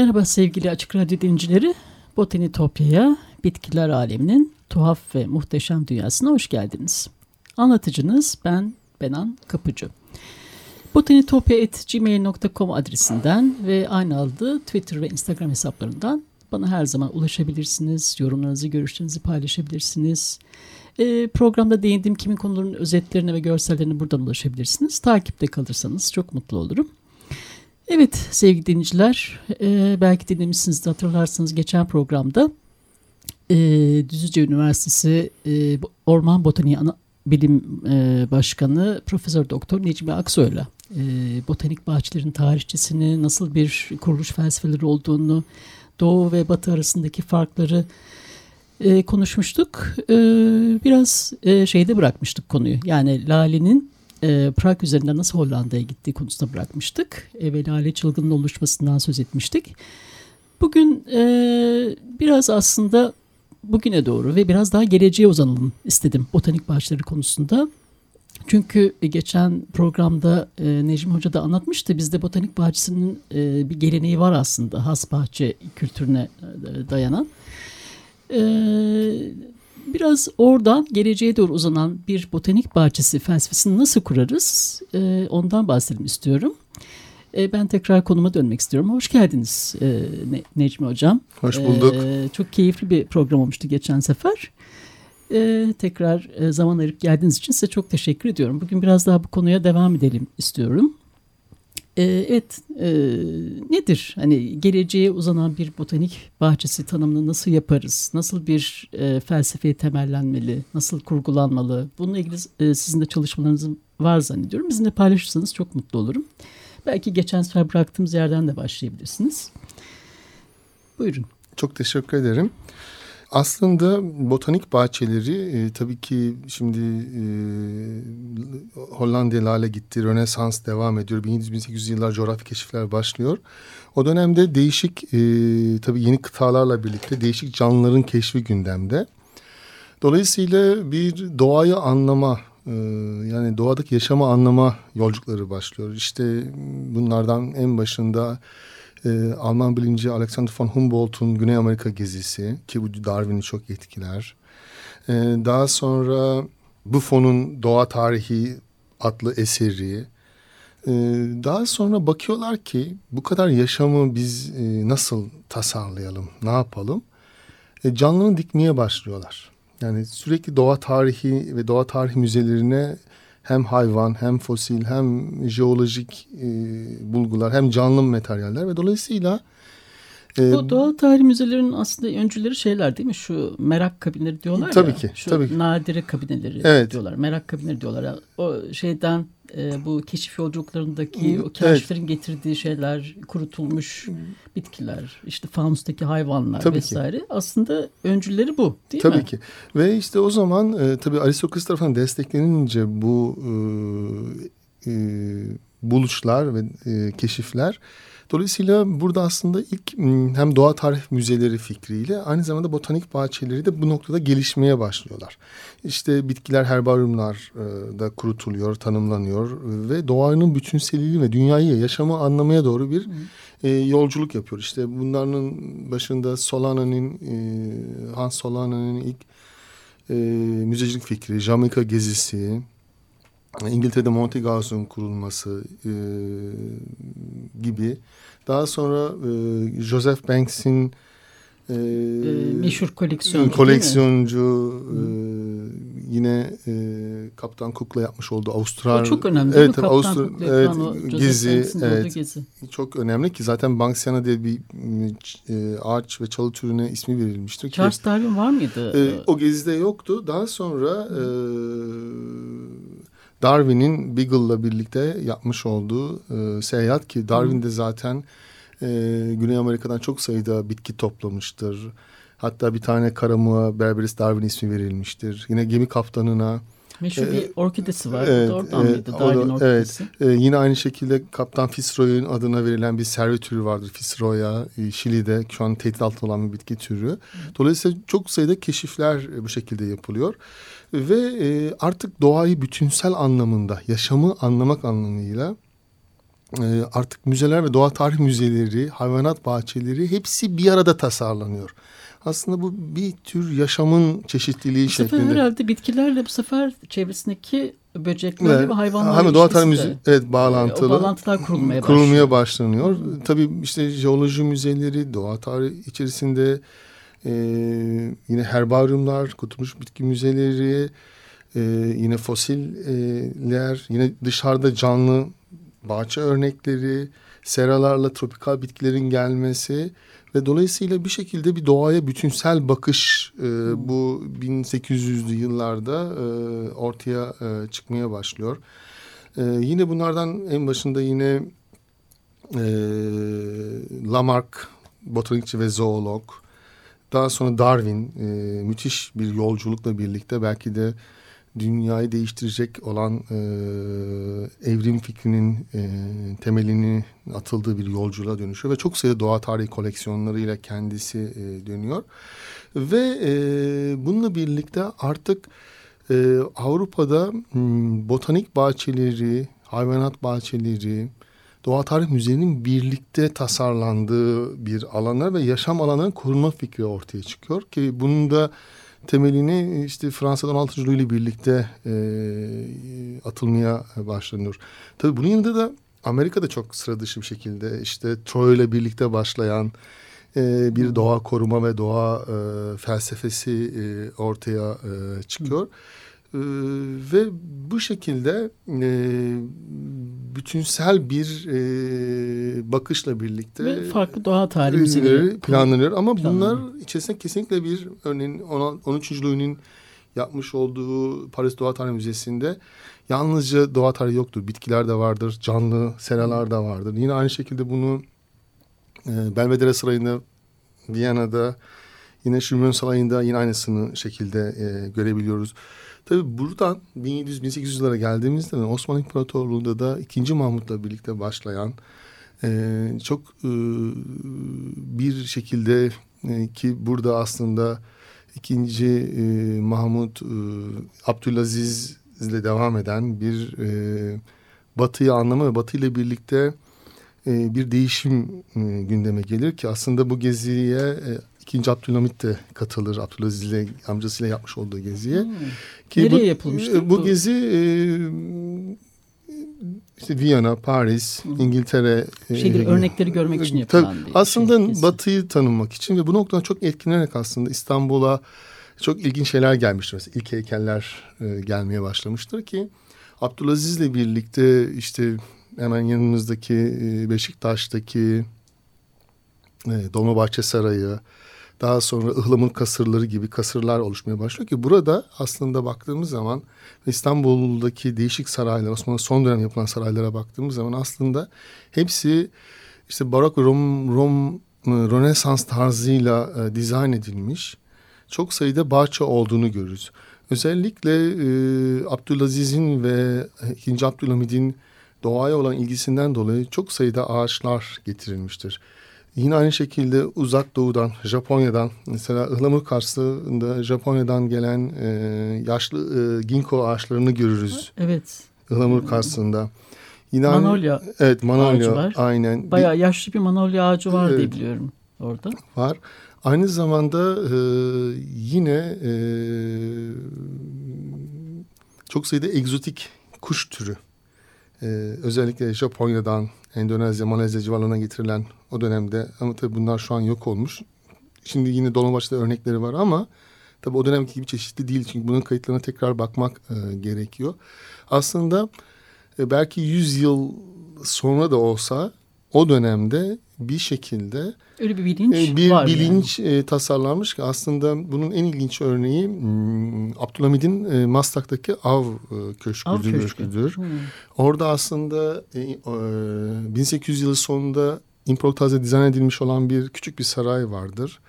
Merhaba sevgili Açık Radyo dinleyicileri. Botanitopya'ya, bitkiler aleminin tuhaf ve muhteşem dünyasına hoş geldiniz. Anlatıcınız ben Benan Kapıcı. botanitopya.gmail.com adresinden ve aynı adı Twitter ve Instagram hesaplarından bana her zaman ulaşabilirsiniz. Yorumlarınızı, görüşlerinizi paylaşabilirsiniz. E, programda değindiğim kimin konularının özetlerine ve görsellerine buradan ulaşabilirsiniz. Takipte kalırsanız çok mutlu olurum. Evet sevgili dinleyiciler, e, belki dinlemişsiniz de hatırlarsanız geçen programda e, Düzce Üniversitesi e, Orman Botaniği Ana Bilim e, Başkanı Profesör Doktor Necmi Aksoy'la e, botanik bahçelerin tarihçesini, nasıl bir kuruluş felsefeleri olduğunu, Doğu ve Batı arasındaki farkları e, konuşmuştuk. E, biraz e, şeyde bırakmıştık konuyu. Yani Lale'nin e, Prag üzerinden nasıl Hollanda'ya gittiği konusunda bırakmıştık. E, ve Lale çılgının oluşmasından söz etmiştik. Bugün e, biraz aslında bugüne doğru ve biraz daha geleceğe uzanalım istedim botanik bahçeleri konusunda. Çünkü geçen programda e, Necmi Hoca da anlatmıştı. Bizde botanik bahçesinin e, bir geleneği var aslında. Has bahçe kültürüne e, dayanan. E, biraz oradan geleceğe doğru uzanan bir botanik bahçesi felsefesini nasıl kurarız? E, ondan bahsedelim istiyorum. E, ben tekrar konuma dönmek istiyorum. Hoş geldiniz e, ne, Necmi Hocam. Hoş bulduk. E, çok keyifli bir program olmuştu geçen sefer. E, tekrar e, zaman ayırıp geldiğiniz için size çok teşekkür ediyorum. Bugün biraz daha bu konuya devam edelim istiyorum. E, evet, e, nedir? Hani geleceğe uzanan bir botanik bahçesi tanımını nasıl yaparız? Nasıl bir e, felsefeye temellenmeli? Nasıl kurgulanmalı? Bununla ilgili e, sizin de çalışmalarınız var zannediyorum. Bizimle paylaşırsanız çok mutlu olurum. Belki geçen sefer bıraktığımız yerden de başlayabilirsiniz. Buyurun. Çok teşekkür ederim. Aslında botanik bahçeleri e, tabii ki şimdi e, Hollanda'ya lale gitti, Rönesans devam ediyor. 1700-1800 yıllar coğrafi keşifler başlıyor. O dönemde değişik e, tabii yeni kıtalarla birlikte değişik canlıların keşfi gündemde. Dolayısıyla bir doğayı anlama e, yani doğadaki yaşamı anlama yolculukları başlıyor. İşte bunlardan en başında e, Alman bilimci Alexander von Humboldt'un Güney Amerika gezisi ki bu Darwin'i çok etkiler. E, daha sonra Buffon'un Doğa Tarihi adlı eseri. E, daha sonra bakıyorlar ki bu kadar yaşamı biz e, nasıl tasarlayalım, ne yapalım? E, canlını dikmeye başlıyorlar. Yani sürekli doğa tarihi ve doğa tarihi müzelerine hem hayvan hem fosil hem jeolojik e, bulgular hem canlı materyaller ve dolayısıyla bu doğal tarih müzelerinin aslında öncüleri şeyler değil mi? Şu merak kabinleri diyorlar tabii ya. Ki, şu tabii ki. nadire kabineleri evet. diyorlar. Merak kabinleri diyorlar. O şeyden e, bu keşif yolculuklarındaki o keşiflerin evet. getirdiği şeyler, kurutulmuş bitkiler, işte fanustaki hayvanlar tabii vesaire. Ki. Aslında öncüleri bu değil tabii mi? Tabii ki. Ve işte o zaman e, tabii Aristokrat tarafından desteklenince bu e, e, buluşlar ve e, keşifler Dolayısıyla burada aslında ilk hem doğa tarih müzeleri fikriyle aynı zamanda botanik bahçeleri de bu noktada gelişmeye başlıyorlar. İşte bitkiler herbaryumlar da kurutuluyor, tanımlanıyor ve doğanın bütünseliği ve dünyayı yaşamı anlamaya doğru bir e, yolculuk yapıyor. İşte bunların başında Solana'nın, e, Hans Solana'nın ilk e, müzecilik fikri, Jamaika gezisi, İngiltere'de Monte Gauss'un kurulması e, gibi. Daha sonra e, Joseph Banks'in e, e, meşhur koleksiyoncu koleksiyoncu e, yine e, Kaptan Cook'la yapmış olduğu Avustralya. çok önemli evet, Kaptan Avustra Cook'la evet, gezi, evet, gezi. Çok önemli ki zaten Banksiana diye bir e, ağaç ve çalı türüne ismi verilmiştir. Charles Darwin var mıydı? E, o gezide yoktu. Daha sonra e, Darwin'in Beagle'la birlikte yapmış olduğu e, seyahat ki Darwin de zaten e, Güney Amerika'dan çok sayıda bitki toplamıştır. Hatta bir tane karamuğa Berberis Darwin ismi verilmiştir. Yine gemi kaptanına Meşhur ee, bir orkidesi var. Evet, Oradan evet, mıydı? Darwin da, orkidesi. Evet. Ee, yine aynı şekilde Kaptan Fitzroy'un adına verilen bir servi türü vardır. Fitzroy'a e, Şili'de şu an tehdit altında olan bir bitki türü. Dolayısıyla çok sayıda keşifler e, bu şekilde yapılıyor. Ve e, artık doğayı bütünsel anlamında, yaşamı anlamak anlamıyla e, artık müzeler ve doğa tarih müzeleri, hayvanat bahçeleri hepsi bir arada tasarlanıyor. Aslında bu bir tür yaşamın çeşitliliği bu şeklinde. Bu sefer herhalde bitkilerle bu sefer çevresindeki böceklerle evet. ve hayvanlarla Hem doğa tarih müze evet bağlantılı. O bağlantılar kurulmaya, kurulmaya başlanıyor. Hmm. Tabii işte jeoloji müzeleri, doğa tarihi içerisinde e, yine herbaryumlar, kutumuş bitki müzeleri, e, yine fosiller, yine dışarıda canlı bahçe örnekleri, seralarla tropikal bitkilerin gelmesi ve dolayısıyla bir şekilde bir doğaya bütünsel bakış e, bu 1800'lü yıllarda e, ortaya e, çıkmaya başlıyor. E, yine bunlardan en başında yine e, Lamarck, botanikçi ve zoolog. Daha sonra Darwin, e, müthiş bir yolculukla birlikte belki de dünyayı değiştirecek olan e, evrim fikrinin e, temelini atıldığı bir yolculuğa dönüşüyor ve çok sayıda doğa tarihi koleksiyonlarıyla kendisi e, dönüyor. Ve e, bununla birlikte artık e, Avrupa'da m, botanik bahçeleri, hayvanat bahçeleri, doğa tarih müzelerinin birlikte tasarlandığı bir alanlar ve yaşam alanlarının korunma fikri ortaya çıkıyor ki bunun da temelini işte Fransa'dan 16. Louis ile birlikte e, atılmaya başlanıyor. Tabii bunun yanında da Amerika'da çok sıra dışı bir şekilde işte Troy ile birlikte başlayan e, bir doğa koruma ve doğa e, felsefesi e, ortaya e, çıkıyor. E, ve bu şekilde e, bütünsel bir e, bakışla birlikte ve farklı doğa tarihi müzeleri planlanıyor. Ama bunlar içerisinde kesinlikle bir örneğin 13. Louis'nin yapmış olduğu Paris Doğa Tarihi Müzesi'nde yalnızca doğa tarihi yoktur. Bitkiler de vardır, canlı seralar da vardır. Yine aynı şekilde bunu e, Belvedere Sarayı'nda, Viyana'da, yine Şümön Sarayı'nda yine aynısını şekilde e, görebiliyoruz. Tabii buradan 1700-1800'lere geldiğimizde Osmanlı İmparatorluğu'nda da 2. Mahmut'la birlikte başlayan e, çok e, bir şekilde e, ki burada aslında ikinci e, Mahmut e, Abdülaziz ile devam eden bir e, Batı'yı anlama ve Batı ile birlikte e, bir değişim e, gündeme gelir ki aslında bu geziye e, ikinci Abdülhamit de katılır. Abdülaziz ile amcasıyla yapmış olduğu geziye. Hmm. Ki Nereye bu, yapılmıştı? Bu, bu gezi e, işte Viyana, Paris, hmm. İngiltere. Şeydir, e, örnekleri görmek için yapılan tabii, Aslında şey, Batı'yı tanımak için ve bu noktada çok etkilenerek aslında İstanbul'a çok ilginç şeyler gelmiştir. Mesela ilk heykeller e, gelmeye başlamıştır ki Abdülaziz ile birlikte işte hemen yanımızdaki e, Beşiktaş'taki e, Dolmabahçe Sarayı, daha sonra ıhlamur kasırları gibi kasırlar oluşmaya başlıyor ki burada aslında baktığımız zaman İstanbul'daki değişik saraylar, Osmanlı son dönem yapılan saraylara baktığımız zaman aslında hepsi işte barok Rom, Rom Rönesans tarzıyla e, dizayn edilmiş çok sayıda bahçe olduğunu görürüz. Özellikle e, Abdülaziz'in ve 2. Abdülhamid'in doğaya olan ilgisinden dolayı çok sayıda ağaçlar getirilmiştir. Yine aynı şekilde uzak doğudan, Japonya'dan mesela ıhlamur karşısında Japonya'dan gelen e, yaşlı e, ginkgo ağaçlarını görürüz. Evet. Ihlamur karşısında. Yine manolya aynı, evet, manolya var. aynen. Bayağı yaşlı bir manolya ağacı var evet, diye biliyorum orada. Var. Aynı zamanda e, yine e, çok sayıda egzotik kuş türü. E, özellikle Japonya'dan, Endonezya, Malezya civarlarına getirilen o dönemde ama tabii bunlar şu an yok olmuş. Şimdi yine Dolmabahçe'de örnekleri var ama Tabii o dönemki gibi çeşitli değil çünkü bunun kayıtlarına tekrar bakmak e, gerekiyor. Aslında e, belki 100 yıl sonra da olsa o dönemde bir şekilde öyle bir bilinç e, bir var bilinç yani. e, tasarlanmış ki aslında bunun en ilginç örneği hmm, Abdülhamid'in e, Maslak'taki av e, köşküdür. Av köşkü. köşküdür. Hmm. Orada aslında e, e, 1800 yılı sonunda improvize dizayn edilmiş olan bir küçük bir saray vardır.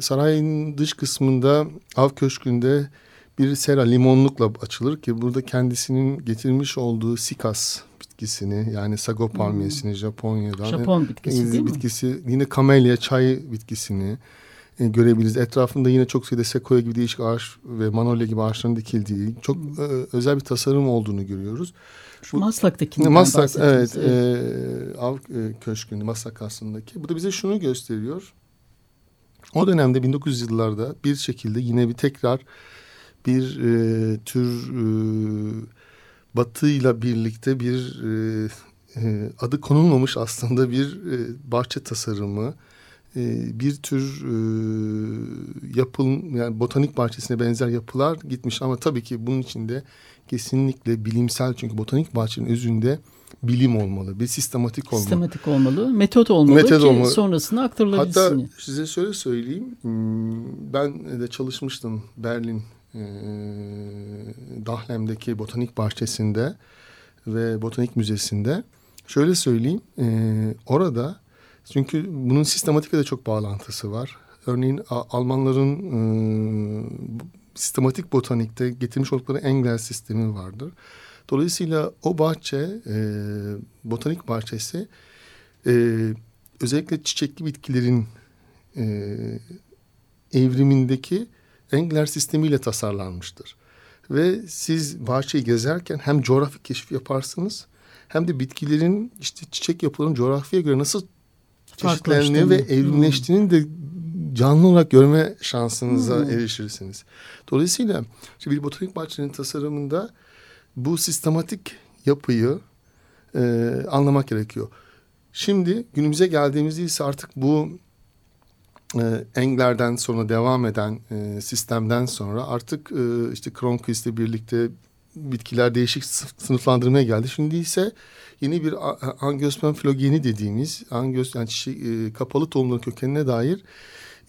Sarayın dış kısmında av köşkünde bir sera limonlukla açılır ki burada kendisinin getirmiş olduğu sikas bitkisini yani sago palmiyesini Japonya'dan Japon bitkisi değil mi? bitkisi yine kamelya çay bitkisini e, görebiliriz. Etrafında yine çok sayıda sekoya gibi değişik ağaç ve manolya gibi ağaçların dikildiği çok e, özel bir tasarım olduğunu görüyoruz. Şu Maslak'takinden Maslak evet, bahsettiniz. E, av e, köşkünde Maslak aslındaki. Bu da bize şunu gösteriyor. O dönemde 1900 yıllarda bir şekilde yine bir tekrar bir e, tür e, batıyla birlikte bir e, e, adı konulmamış aslında bir e, bahçe tasarımı e, bir tür e, yapıl yani botanik bahçesine benzer yapılar gitmiş ama tabii ki bunun içinde kesinlikle bilimsel çünkü botanik bahçenin özünde bilim olmalı bir sistematik olmalı. Sistematik olmalı, metot olmalı Metot ki olmalı. sonrasında aktarılabilsin. Hatta size şöyle söyleyeyim. Hmm, Ben de çalışmıştım Berlin e, Dahlem'deki botanik bahçesinde ve botanik müzesinde. Şöyle söyleyeyim. e, orada çünkü bunun sistematikle de çok bağlantısı var. Örneğin Almanların e, sistematik botanikte getirmiş oldukları Engel sistemi vardır. Dolayısıyla o bahçe, e, botanik bahçesi e, özellikle çiçekli bitkilerin e, evrimindeki Engler sistemiyle tasarlanmıştır. Ve siz bahçeyi gezerken hem coğrafi keşif yaparsınız hem de bitkilerin işte çiçek yapılarının coğrafyaya göre nasıl çeşitlendiğini ve Farklılaştığını. evrimleştiğini de canlı olarak görme şansınıza Hmm. erişirsiniz. Dolayısıyla işte bir botanik bahçenin tasarımında bu sistematik yapıyı e, anlamak gerekiyor. Şimdi günümüze geldiğimizde ise artık bu e, Engler'den sonra devam eden e, sistemden sonra artık e, işte Cronquist'le birlikte bitkiler değişik sınıf- sınıflandırmaya geldi. Şimdi ise yeni bir angiosperm filogeni dediğimiz angios yani çiçek, e, kapalı tohumların kökenine dair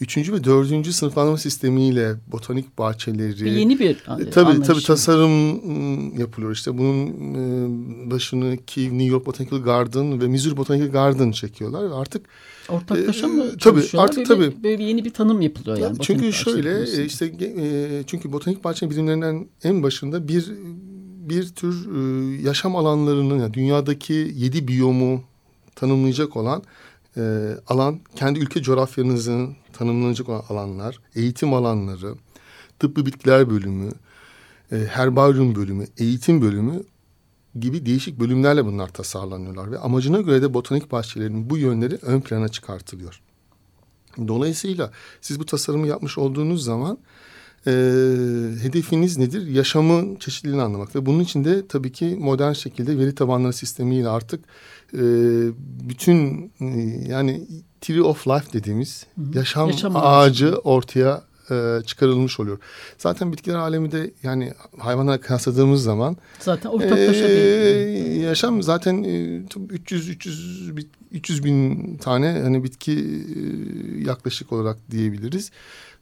üçüncü ve dördüncü sınıflandırma sistemiyle botanik bahçeleri Bir yeni bir e, tabii tabii anlayış. tasarım yapılıyor. İşte bunun e, başını Kiev, New York Botanical Garden ve Missouri Botanical Garden çekiyorlar. Artık Ortaklaşa Ee, mı tabii, çalışıyorlar? artık böyle, tabii. Böyle yeni bir tanım yapılıyor yani. çünkü botanik şöyle e, işte e, çünkü botanik bahçe bilimlerinden en başında bir bir tür e, yaşam alanlarının yani dünyadaki yedi biyomu tanımlayacak olan e, alan kendi ülke coğrafyanızın tanımlanacak olan alanlar, eğitim alanları, tıbbi bitkiler bölümü, e, herbaryum bölümü, eğitim bölümü gibi değişik bölümlerle bunlar tasarlanıyorlar ve amacına göre de botanik bahçelerinin bu yönleri ön plana çıkartılıyor. Dolayısıyla siz bu tasarımı yapmış olduğunuz zaman e, hedefiniz nedir? Yaşamın çeşitliliğini anlamak ve bunun için de tabii ki modern şekilde veri tabanları sistemiyle artık e, bütün e, yani tree of life dediğimiz Hı hı. yaşam, Yaşam ağacı ağacı. ortaya e, çıkarılmış oluyor. Zaten bitkiler alemi de yani hayvanlara kıyasladığımız zaman Zaten ortaklaşa bir... ee, yaşam zaten e, 300 300 bi- 300 bin tane hani bitki e, yaklaşık olarak diyebiliriz.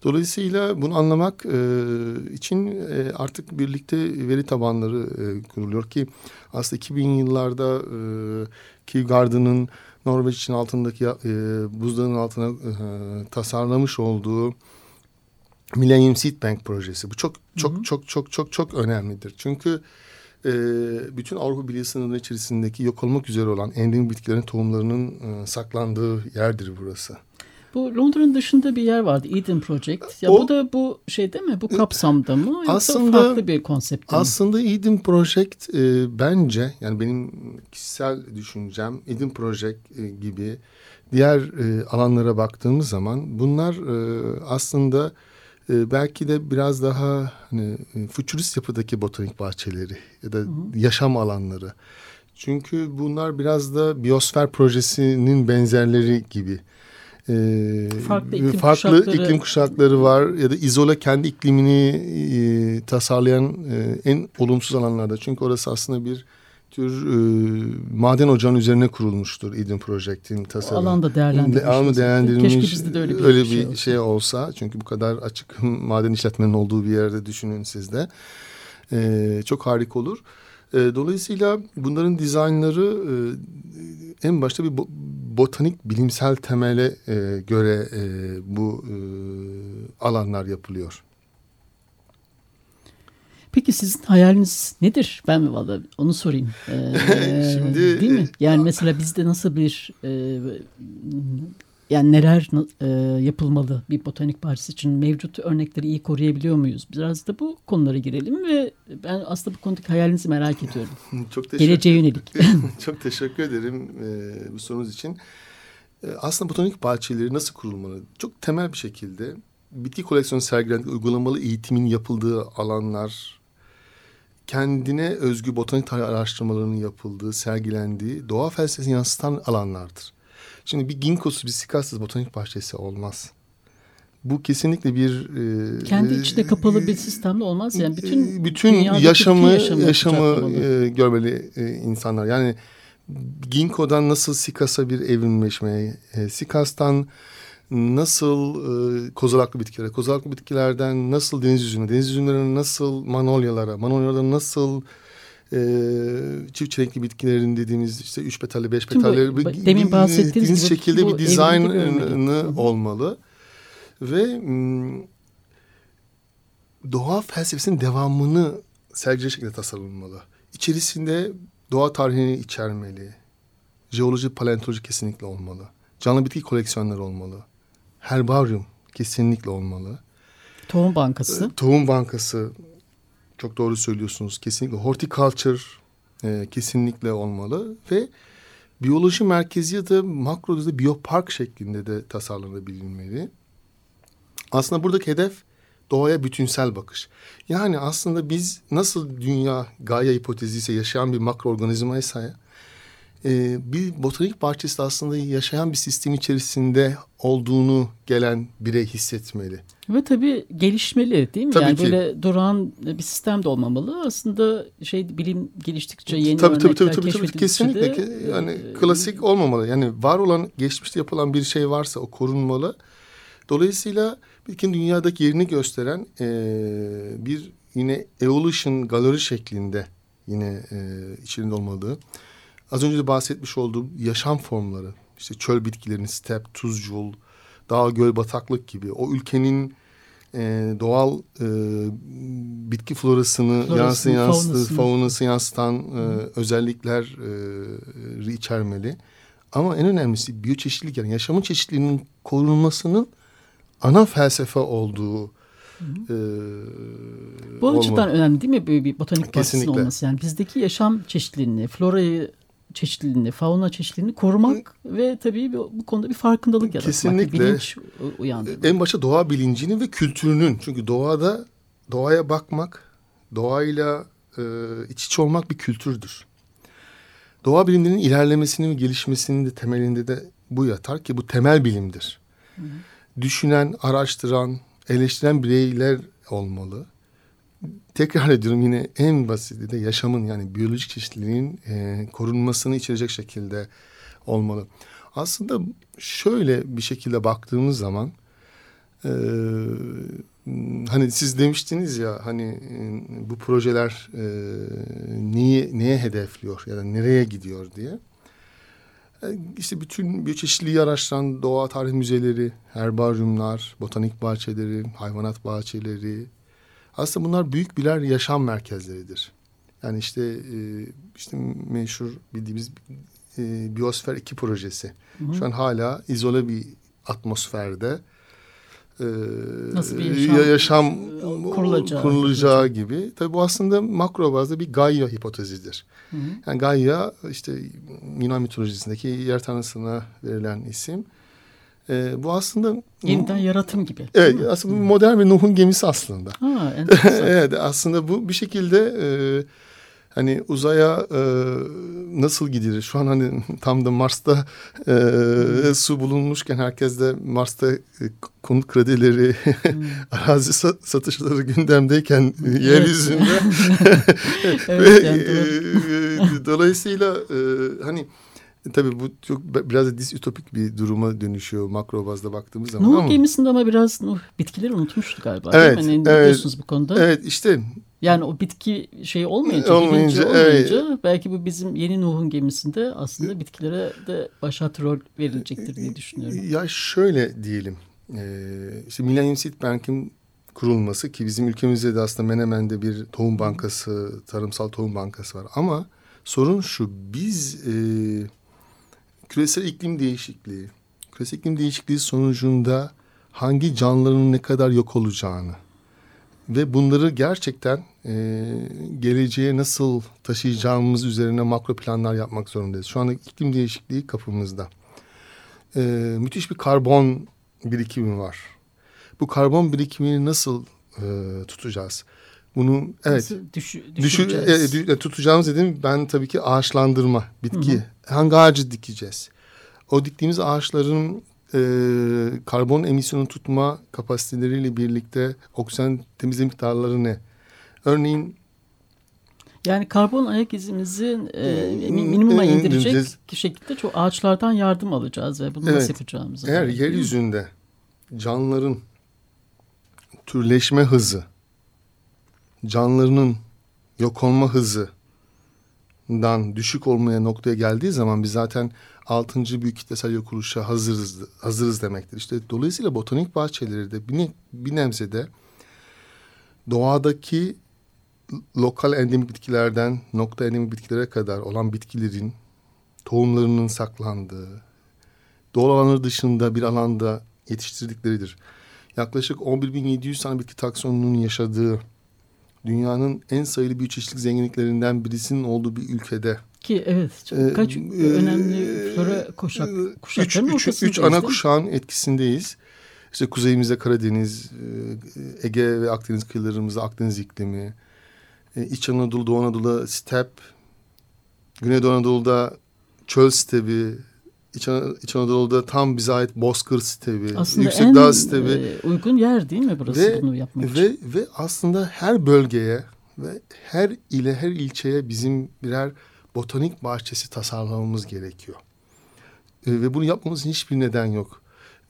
Dolayısıyla bunu anlamak e, için e, artık birlikte veri tabanları e, kuruluyor ki aslında 2000 yıllarda e, Kew Garden'ın Norveç'in altındaki e, buzdağının altına e, tasarlamış olduğu Millennium Seed Bank projesi. Bu çok çok Hı hı. çok çok çok çok önemlidir. Çünkü e, bütün Avrupa Birliği sınırları içerisindeki yok olmak üzere olan endemik bitkilerin tohumlarının e, saklandığı yerdir burası. Bu Londra'nın dışında bir yer vardı. Eden Project. Ya O- bu da bu şeyde mi? Bu kapsamda mı? Aslında- farklı bir konsept mi? Aslında Eden Project e, bence yani benim kişisel düşüncem Eden Project e, gibi diğer e, alanlara baktığımız zaman bunlar e, aslında e, belki de biraz daha hani e, futurist yapıdaki botanik bahçeleri ya da yaşam alanları. Çünkü bunlar biraz da biyosfer projesinin benzerleri gibi. e, farklı, iklim, farklı kuşakları. iklim kuşakları var ya da izole kendi iklimini e, tasarlayan e, en olumsuz alanlarda. Çünkü orası aslında bir tür e, maden ocağının üzerine kurulmuştur Eden Project'in tasarımı. Alanda değerlendirilmiş. Alanı değerlendirilmiş. Keşke bizde de öyle bir, öyle şey, bir olsa. şey olsa. Çünkü bu kadar açık maden işletmenin olduğu bir yerde düşünün siz de. E, çok harika olur. E, dolayısıyla bunların dizaynları e, en başta bir bo botanik bilimsel temele e, göre e, bu e, alanlar yapılıyor. Peki sizin hayaliniz nedir? Ben mi valla onu sorayım. Ee, Şimdi, değil mi? Yani mesela bizde nasıl bir e, yani neler e, yapılmalı bir botanik bahçesi için mevcut örnekleri iyi koruyabiliyor muyuz? Biraz da bu konulara girelim ve ben aslında bu konudaki hayalinizi merak ediyorum. Çok teşekkür, Geleceğe yönelik. çok teşekkür ederim e, bu sorunuz için. E, aslında botanik bahçeleri nasıl kurulmalı? Çok temel bir şekilde bitki koleksiyonu sergilendiği uygulamalı eğitimin yapıldığı alanlar, kendine özgü botanik tarih araştırmalarının yapıldığı, sergilendiği, doğa felsefesini yansıtan alanlardır. Şimdi bir ginkgosuz, bir sikasız botanik bahçesi olmaz. Bu kesinlikle bir... E, Kendi içinde kapalı bir sistemde olmaz. Yani bütün, bütün dünyadaki yaşamı bütün yaşamı, e, görmeli e, insanlar. Yani Ginkgo'dan nasıl Sikas'a bir evrimleşmeye, e, Sikas'tan nasıl e, kozalaklı bitkilere, kozalaklı bitkilerden nasıl deniz üzümüne, deniz üzümlerine nasıl manolyalara, manolyalara nasıl e, çift çelenkli bitkilerin dediğimiz işte üç petalli, beş petalli ba- demin bahsettiğiniz gibi şekilde bu bir dizaynı olmalı. Ve doğa felsefesinin devamını sergileyecek şekilde tasarlanmalı. İçerisinde doğa tarihini içermeli. Jeoloji, paleontoloji kesinlikle olmalı. Canlı bitki koleksiyonları olmalı. Herbaryum kesinlikle olmalı. Tohum bankası. Tohum bankası çok doğru söylüyorsunuz. Kesinlikle horticulture e, kesinlikle olmalı ve biyoloji merkezi ya da makro düzeyde biyopark şeklinde de tasarlanabilmeli. Aslında buradaki hedef doğaya bütünsel bakış. Yani aslında biz nasıl dünya Gaia hipotezi ise yaşayan bir makroorganizmaysa e, bir botanik bahçesi aslında yaşayan bir sistem içerisinde olduğunu gelen birey hissetmeli. Ve tabii gelişmeli değil mi? Tabii yani ki. böyle duran bir sistem de olmamalı. Aslında şey bilim geliştikçe yeni tabii, örnekler tabii, tabii, tabii, kesinlikle de, yani e, klasik olmamalı. Yani var olan geçmişte yapılan bir şey varsa o korunmalı. Dolayısıyla bitkinin dünyadaki yerini gösteren e, bir yine evolution galeri şeklinde yine e, içinde olmalı. Az önce de bahsetmiş olduğum yaşam formları işte çöl bitkilerinin step, tuzcul, dağ, göl, bataklık gibi o ülkenin e, doğal e, bitki florasını, Florasını, yansıtı, faunası yansıtan e, özellikler e, içermeli. Ama en önemlisi biyoçeşitlilik yani yaşamın çeşitliliğinin korunmasının ana felsefe olduğu e, Bu olmalı. açıdan önemli değil mi böyle bir botanik bahçesinin olması? Yani bizdeki yaşam çeşitliliğini, florayı çeşitliliğini, fauna çeşitliliğini korumak ve tabii bu, konuda bir farkındalık yaratmak, Kesinlikle. bilinç uyandırmak. En başta doğa bilincinin ve kültürünün. Çünkü doğada doğaya bakmak, doğayla e, iç içe olmak bir kültürdür. Doğa bilimlerinin ilerlemesinin ve gelişmesinin de temelinde de bu yatar ki bu temel bilimdir. Düşünen, araştıran, eleştiren bireyler olmalı. Tekrar ediyorum yine en basiti de yaşamın yani biyolojik çeşitliliğin e, korunmasını içerecek şekilde olmalı. Aslında şöyle bir şekilde baktığımız zaman e, hani siz demiştiniz ya hani e, bu projeler e, neyi, neye hedefliyor ya da nereye gidiyor diye. E, işte bütün biyoçeşitliliği araştıran doğa tarih müzeleri, herbaryumlar, botanik bahçeleri, hayvanat bahçeleri. Aslında bunlar büyük birer yaşam merkezleridir. Yani işte e, işte meşhur bildiğimiz e, Biosfer 2 projesi. Şu an hala izole bir atmosferde e, Nasıl bir ya- yaşam, yaşam e, kurulacağı- kurulacağı gibi. Tabii bu aslında makro bazda bir Gaia hipotezidir. Hı hı. Yani Gaia işte Yunan mitolojisindeki yer tanrısına verilen isim. E, bu aslında Yeniden yaratım gibi. Evet aslında modern bir Nuh'un gemisi aslında. Ha, evet aslında bu bir şekilde e, Hani uzaya e, nasıl gidilir? Şu an hani tam da Mars'ta e, hmm. su bulunmuşken herkes de Mars'ta e, konut kredileri, hmm. arazi satışları gündemdeyken evet. yeryüzünde. evet, yani, e, dolayısıyla e, hani Tabii bu çok biraz da distopik bir duruma dönüşüyor makro bazda baktığımız zaman. Nuh gemisinde ama biraz Nuh bitkileri unutmuştu galiba. Evet. Ne evet, diyorsunuz bu konuda? Evet işte yani o bitki şeyi olmayınca, olmayınca, olmayınca evet. belki bu bizim yeni Nuh'un gemisinde aslında bitkilere de başat rol verilecektir diye düşünüyorum. Ya şöyle diyelim. Ee, işte Millennium Seed Bank'in kurulması ki bizim ülkemizde de aslında Menemen'de bir tohum bankası, tarımsal tohum bankası var. Ama sorun şu, biz e, küresel iklim değişikliği, küresel iklim değişikliği sonucunda hangi canlıların ne kadar yok olacağını ve bunları gerçekten e, geleceğe nasıl taşıyacağımız üzerine makro planlar yapmak zorundayız. Şu anda iklim değişikliği kapımızda. E, müthiş bir karbon birikimi var. Bu karbon birikimini nasıl e, tutacağız? Bunu evet düşü, düşü, e, e, tutacağımız dedim ben tabii ki ağaçlandırma bitki. Hı hı. Hangi ağacı dikeceğiz? O diktiğimiz ağaçların e, karbon emisyonu tutma kapasiteleriyle birlikte oksijen temizle miktarları ne? Örneğin yani karbon ayak izimizi e, minimuma indirecek şekilde çok ağaçlardan yardım alacağız ve bunu evet, nasıl yapacağımızı. Eğer yeryüzünde canlıların türleşme hızı, canlılarının yok olma hızından düşük olmaya noktaya geldiği zaman biz zaten altıncı büyük kitlesel yok oluşa hazırız, hazırız demektir. İşte dolayısıyla botanik bahçeleri de bir, ne, bir nebzede doğadaki lokal endemik bitkilerden nokta endemik bitkilere kadar olan bitkilerin tohumlarının saklandığı, doğal alanları dışında bir alanda yetiştirdikleridir. Yaklaşık 11.700 tane bitki taksonunun yaşadığı dünyanın en sayılı bioçeşitlik zenginliklerinden birisinin olduğu bir ülkede ki evet çok, kaç e, önemli flora kuşak, kuşakların üç, üç, üç ana kuşağın etkisindeyiz. İşte kuzeyimizde Karadeniz, Ege ve Akdeniz kıyılarımızda Akdeniz iklimi, İç Anadolu, Doğu Anadolu'da step, Güneydoğu Anadolu'da çöl stebi, İç, İç Anadolu'da tam bize ait bozkır aslında yüksek dağ stebi. E, uygun yer değil mi burası ve, bunu yapmak ve, için? Ve aslında her bölgeye ve her ile her ilçeye bizim birer botanik bahçesi tasarlamamız gerekiyor. E, ve bunu yapmamızın hiçbir neden yok.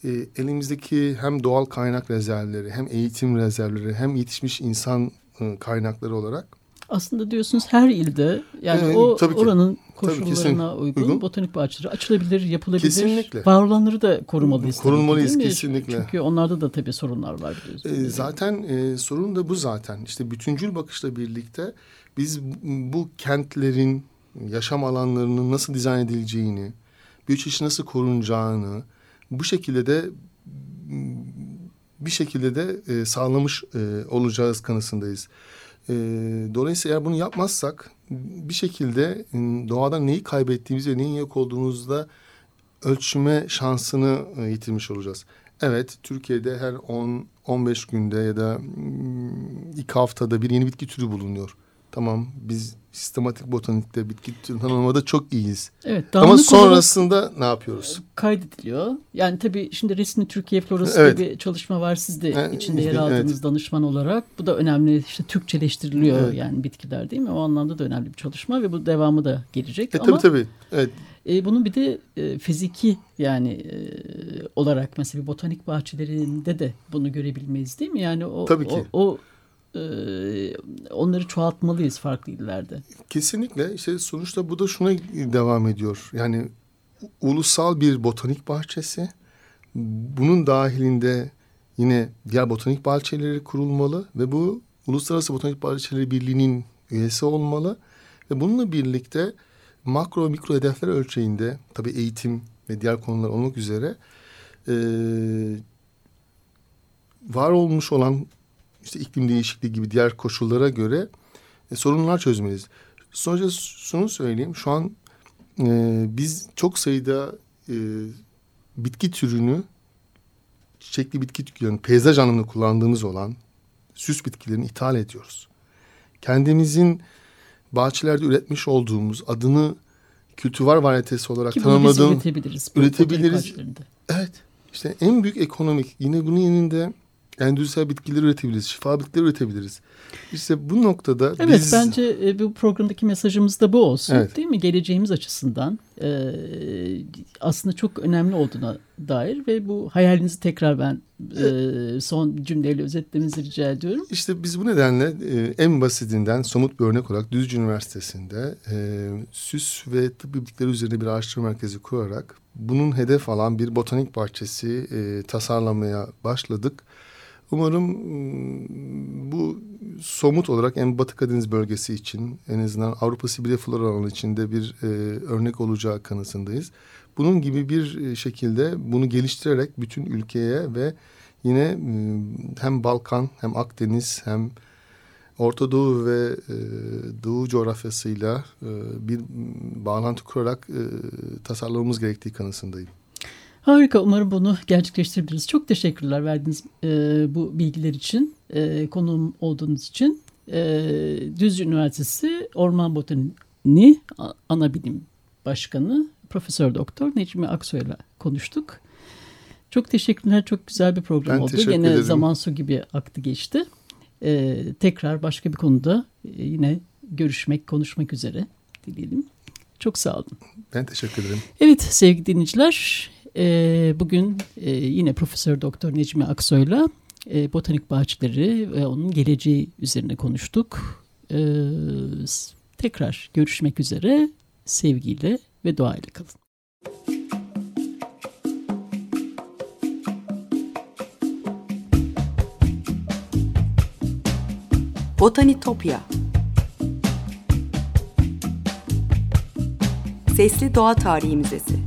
E, elimizdeki hem doğal kaynak rezervleri, hem eğitim rezervleri, hem yetişmiş insan e, kaynakları olarak aslında diyorsunuz her ilde yani ee, o tabii ki, oranın koşullarına tabii, uygun, uygun botanik bahçeleri açılabilir, yapılabilir. Kesinlikle. Var olanları da korumalıyız. Tabii, kesinlikle. Çünkü onlarda da tabii sorunlar var biliyorsunuz. Ee, zaten e, sorun da bu zaten. İşte bütüncül bakışla birlikte biz bu kentlerin yaşam alanlarının nasıl dizayn edileceğini, biyoçeşit nasıl korunacağını bu şekilde de bir şekilde de e, sağlamış e, olacağız kanısındayız. E, dolayısıyla eğer bunu yapmazsak bir şekilde e, doğadan neyi kaybettiğimizi ve neyin yok olduğumuzda ölçme şansını e, yitirmiş olacağız. Evet Türkiye'de her 10-15 günde ya da iki haftada bir yeni bitki türü bulunuyor. Tamam biz sistematik botanikte bitki tanımlamada çok iyiyiz. Evet, Ama sonrasında ne yapıyoruz? Kaydediliyor. Yani tabii şimdi resmi Türkiye Florası evet. bir çalışma var. Siz de yani, içinde yer aldığınız evet. danışman olarak. Bu da önemli. İşte Türkçeleştiriliyor evet. yani bitkiler değil mi? O anlamda da önemli bir çalışma ve bu devamı da gelecek. E, Ama, tabii tabii. Evet. E, bunun bir de e, fiziki yani e, olarak mesela botanik bahçelerinde de bunu görebilmeyiz değil mi? Yani o, tabii ki. o, o onları çoğaltmalıyız farklı illerde. Kesinlikle. İşte sonuçta bu da şuna devam ediyor. Yani ulusal bir botanik bahçesi. Bunun dahilinde yine diğer botanik bahçeleri kurulmalı ve bu Uluslararası Botanik Bahçeleri Birliği'nin üyesi olmalı. Ve bununla birlikte makro mikro hedefler ölçeğinde tabii eğitim ve diğer konular olmak üzere e, var olmuş olan işte iklim değişikliği gibi diğer koşullara göre e, sorunlar çözmeliyiz. Sonuçta şunu söyleyeyim. Şu an e, biz çok sayıda e, bitki türünü çiçekli bitki türünü peyzaj anlamında kullandığımız olan süs bitkilerini ithal ediyoruz. Kendimizin bahçelerde üretmiş olduğumuz adını kültüvar varyetesi olarak Ki tanımladığım üretebiliriz. üretebiliriz. Evet. İşte en büyük ekonomik yine bunun yanında endüstriyel bitkiler üretebiliriz, şifa bitkiler üretebiliriz. İşte bu noktada Evet biz bence e, bu programdaki mesajımız da bu olsun Evet. değil mi? Geleceğimiz açısından e, aslında çok önemli olduğuna dair ve bu hayalinizi tekrar ben e, son cümleyle özetlemenizi rica ediyorum. işte biz bu nedenle e, en basitinden somut bir örnek olarak Düzce Üniversitesi'nde e, süs ve tıp bitkileri üzerine bir araştırma merkezi kurarak bunun hedef alan bir botanik bahçesi e, tasarlamaya başladık. Umarım mm, bu somut olarak en Batı Karadeniz bölgesi için en azından Avrupa Sibirya flora alanı içinde bir e, örnek olacağı kanısındayız. Bunun gibi bir e, şekilde bunu geliştirerek bütün ülkeye ve yine mm, hem Balkan hem Akdeniz hem Orta Doğu ve e, Doğu coğrafyasıyla e, bir mm, bağlantı kurarak e, tasarlamamız gerektiği kanısındayım. Harika umarım bunu gerçekleştirebiliriz. Çok teşekkürler verdiğiniz e, bu bilgiler için, e, konuğum olduğunuz için. E, Düzce Üniversitesi Orman Botaniği A- Ana Bilim Başkanı Profesör Doktor Necmi Aksoy'la konuştuk. Çok teşekkürler. Çok güzel bir program Ben oldu. Gene ederim. zaman su gibi aktı geçti. E, tekrar başka bir konuda e, yine görüşmek, konuşmak üzere dileyelim. Çok sağ olun. Ben teşekkür ederim. Evet sevgili dinleyiciler, e, bugün e, yine Profesör Doktor Necmi Aksoy'la e, botanik bahçeleri ve onun geleceği üzerine konuştuk. E, tekrar görüşmek üzere, sevgiyle ve duayla kalın. Botanitopya Sesli Doğa Tarihi Müzesi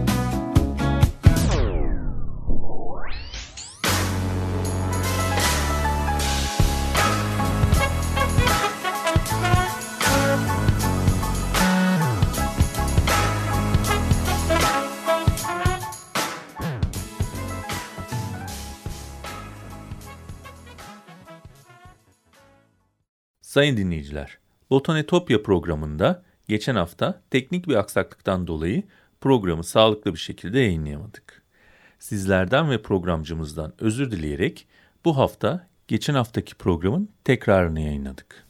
Sayın dinleyiciler, Botanetopya programında geçen hafta teknik bir aksaklıktan dolayı programı sağlıklı bir şekilde yayınlayamadık. Sizlerden ve programcımızdan özür dileyerek bu hafta geçen haftaki programın tekrarını yayınladık.